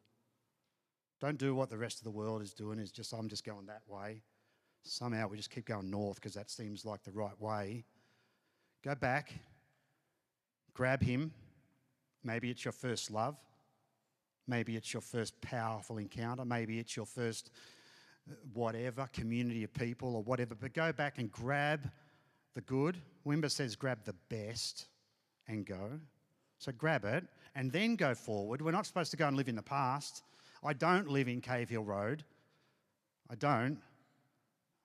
Don't do what the rest of the world is doing, is just, I'm just going that way. Somehow we just keep going north because that seems like the right way. Go back, grab him. Maybe it's your first love. Maybe it's your first powerful encounter. Maybe it's your first uh, whatever, community of people or whatever. But go back and grab the good. Wimber says grab the best and go. So grab it and then go forward. We're not supposed to go and live in the past. I don't live in Cave Hill Road. I don't.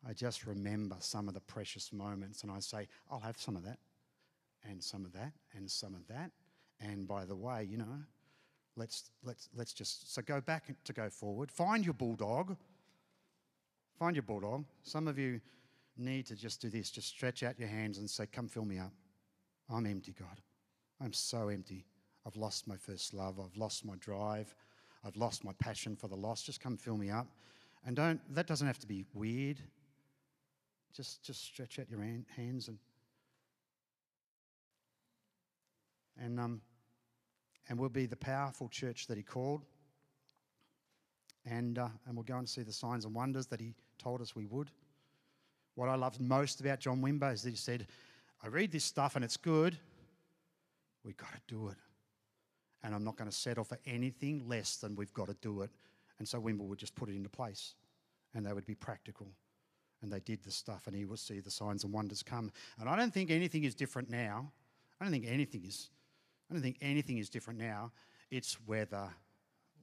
I just remember some of the precious moments and I say, I'll have some of that and some of that and some of that. And by the way, you know, let's, let's, let's just, so go back to go forward. Find your bulldog. Find your bulldog. Some of you need to just do this. Just stretch out your hands and say, Come fill me up. I'm empty, God. I'm so empty. I've lost my first love. I've lost my drive. I've lost my passion for the lost. Just come fill me up. And don't, that doesn't have to be weird. Just, just stretch out your hands and, and, um, and we'll be the powerful church that He called. And, uh, and we'll go and see the signs and wonders that He told us we would. What I loved most about John Wimber is that he said, I read this stuff and it's good. We've got to do it. And I'm not going to settle for anything less than we've got to do it. And so Wimber would just put it into place and they would be practical. And they did the stuff and he would see the signs and wonders come. And I don't think anything is different now. I don't think anything is. I don't think anything is different now. It's whether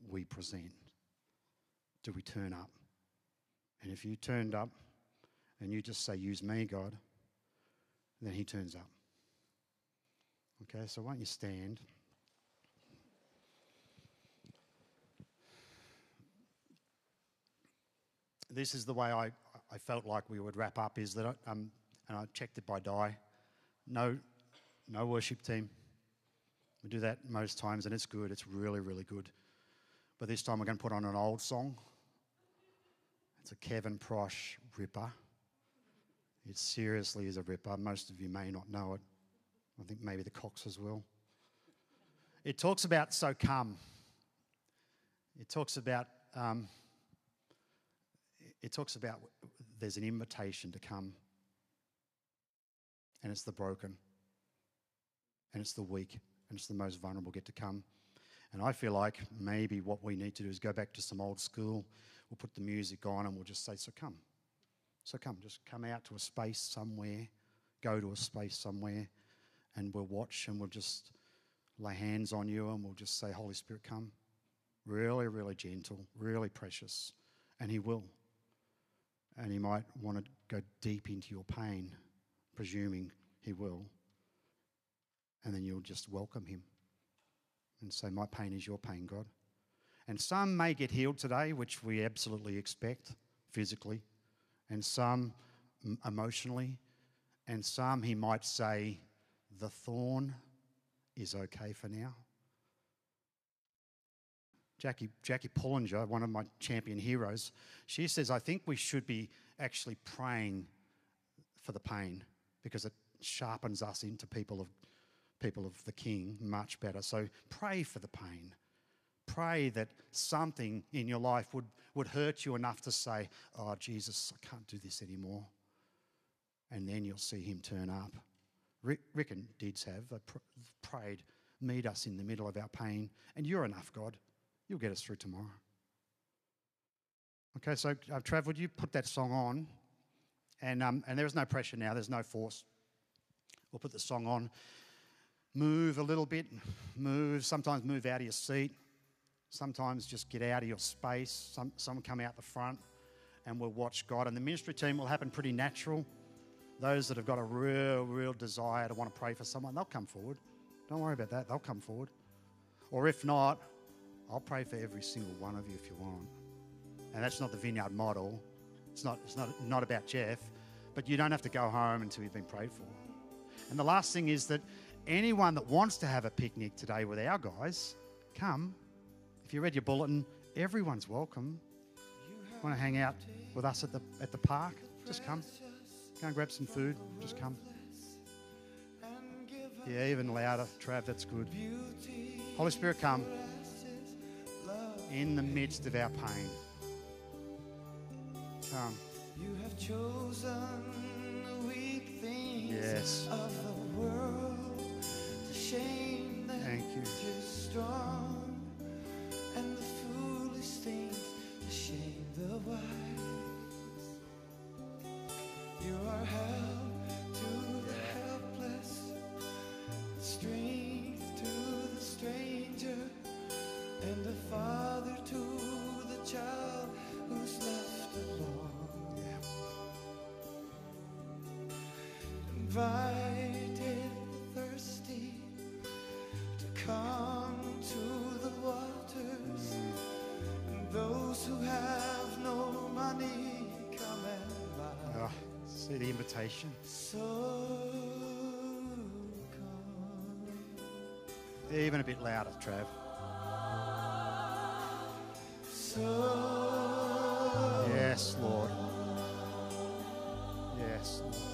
we present. Do we turn up? And if you turned up and you just say, Use me, God, then He turns up. Okay, so why don't you stand? This is the way I, I felt like we would wrap up is that, I, um, and I checked it by Di, no, no worship team. We do that most times and it's good, it's really, really good. But this time we're going to put on an old song. It's a Kevin Prosch ripper. It seriously is a ripper. Most of you may not know it. I think maybe the Coxes well. It talks about so come. It talks about um, it talks about there's an invitation to come, and it's the broken, and it's the weak, and it's the most vulnerable get to come. And I feel like maybe what we need to do is go back to some old school. We'll put the music on, and we'll just say, "So come." So come, just come out to a space somewhere, go to a space somewhere, and we'll watch and we'll just lay hands on you and we'll just say, Holy Spirit, come. Really, really gentle, really precious. And He will. And He might want to go deep into your pain, presuming He will. And then you'll just welcome Him and say, My pain is your pain, God. And some may get healed today, which we absolutely expect physically and some emotionally, and some he might say, the thorn is okay for now. Jackie, Jackie Pullinger, one of my champion heroes, she says, I think we should be actually praying for the pain because it sharpens us into people of, people of the King much better. So pray for the pain. Pray that something in your life would, would hurt you enough to say, Oh, Jesus, I can't do this anymore. And then you'll see him turn up. Rick, and Dids have. Prayed, Meet us in the middle of our pain. And you're enough, God. You'll get us through tomorrow. Okay, so uh, Trav, would you put that song on? And, um, and there's no pressure now, there's no force. We'll put the song on. Move a little bit, move, sometimes move out of your seat. Sometimes just get out of your space. Some, some come out the front and we'll watch God. And the ministry team will happen pretty natural. Those that have got a real, real desire to want to pray for someone, they'll come forward. Don't worry about that. They'll come forward. Or if not, I'll pray for every single one of you if you want. And that's not the vineyard model. It's not, it's not, not about Jeff, but you don't have to go home until you've been prayed for. And the last thing is that anyone that wants to have a picnic today with our guys, come. If you read your bulletin, everyone's welcome. Want to hang out with us at the at the park? Just come. Go and grab some food. Just come. Yeah, even louder, Trav. That's good. Holy Spirit, come in the midst of our pain. Come. You have chosen the weak things Yes. of the world to shame that Thank you. strong, and the foolish things to shame the wise. You are help invitation. So come. Even a bit louder, Trav. So Yes, Lord. Yes, Lord.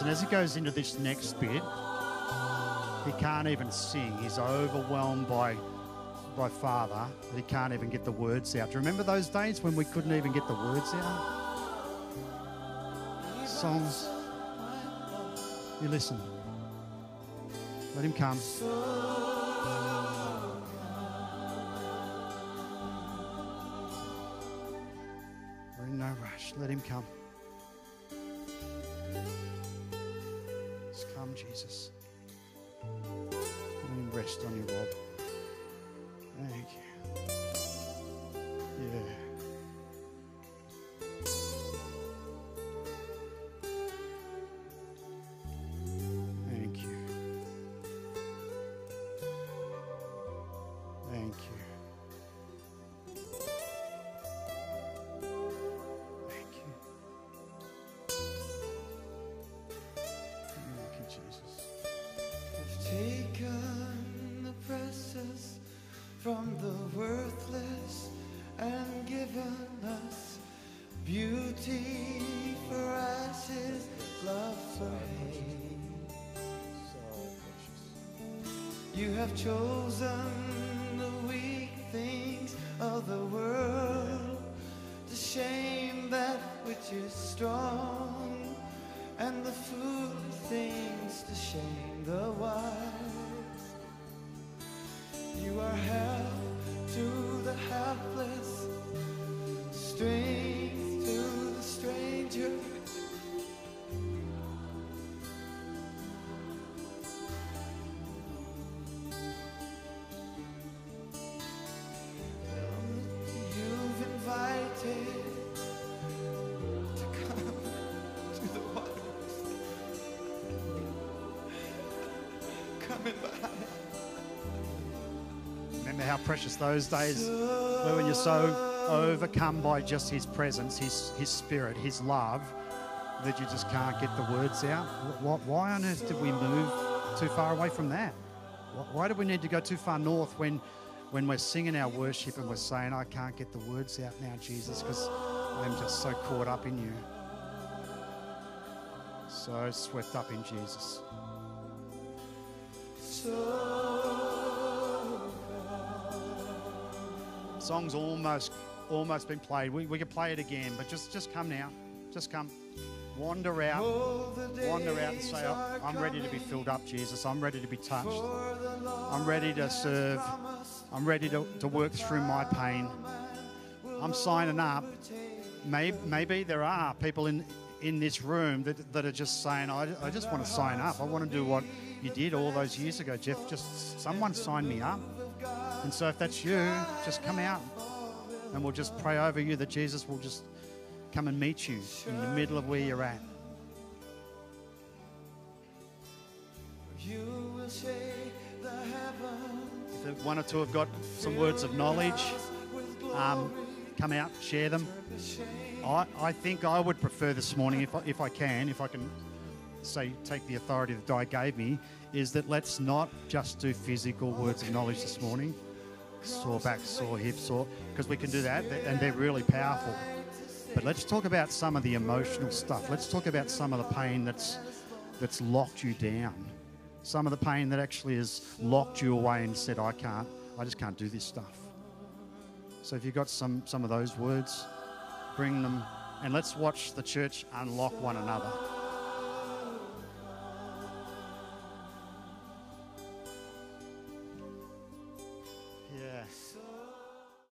And, as he goes into this next bit, he can't even sing. He's overwhelmed by, by Father that he can't even get the words out. Do you remember those days when we couldn't even get the words out? Songs. You listen. Let him come. We're in no rush. Let him come. Given us beauty for ashes, love for hate. So precious. You have chosen the weak things of the world to shame that which is strong, and the foolish things to shame precious those days when you're so overcome by just His presence, His, His Spirit, His love, that you just can't get the words out. Wh- Why on earth did we move too far away from that? Why do we need to go too far north when, when we're singing our worship and we're saying, I can't get the words out now, Jesus, because I'm just so caught up in you? So swept up in Jesus. Song's almost almost been played. We, we could play it again, but just just come now. Just come. Wander out. Wander out and say, "I- I'm ready to be filled up, Jesus. I'm ready to be touched. I'm ready to serve. I'm ready to, to work through my pain. I'm signing up. Maybe, maybe there are people in, in this room that, that are just saying, I, I just want to sign up. I want to do what you did all those years ago, Jeff. Just someone sign me up. And so if that's you, just come out and we'll just pray over you that Jesus will just come and meet you in the middle of where you're at. You will shake the heavens If one or two have got some words of knowledge, um, come out, share them. I, I think I would prefer this morning, if I, if I can, if I can say, take the authority that Di gave me, is that let's not just do physical words of knowledge this morning. Sore back, sore hips, sore, because we can do that, and they're really powerful. But let's talk about some of the emotional stuff. Let's talk about some of the pain that's that's locked you down. Some of the pain that actually has locked you away and said, I can't, I just can't do this stuff. So if you've got some some of those words, bring them and let's watch the church unlock one another.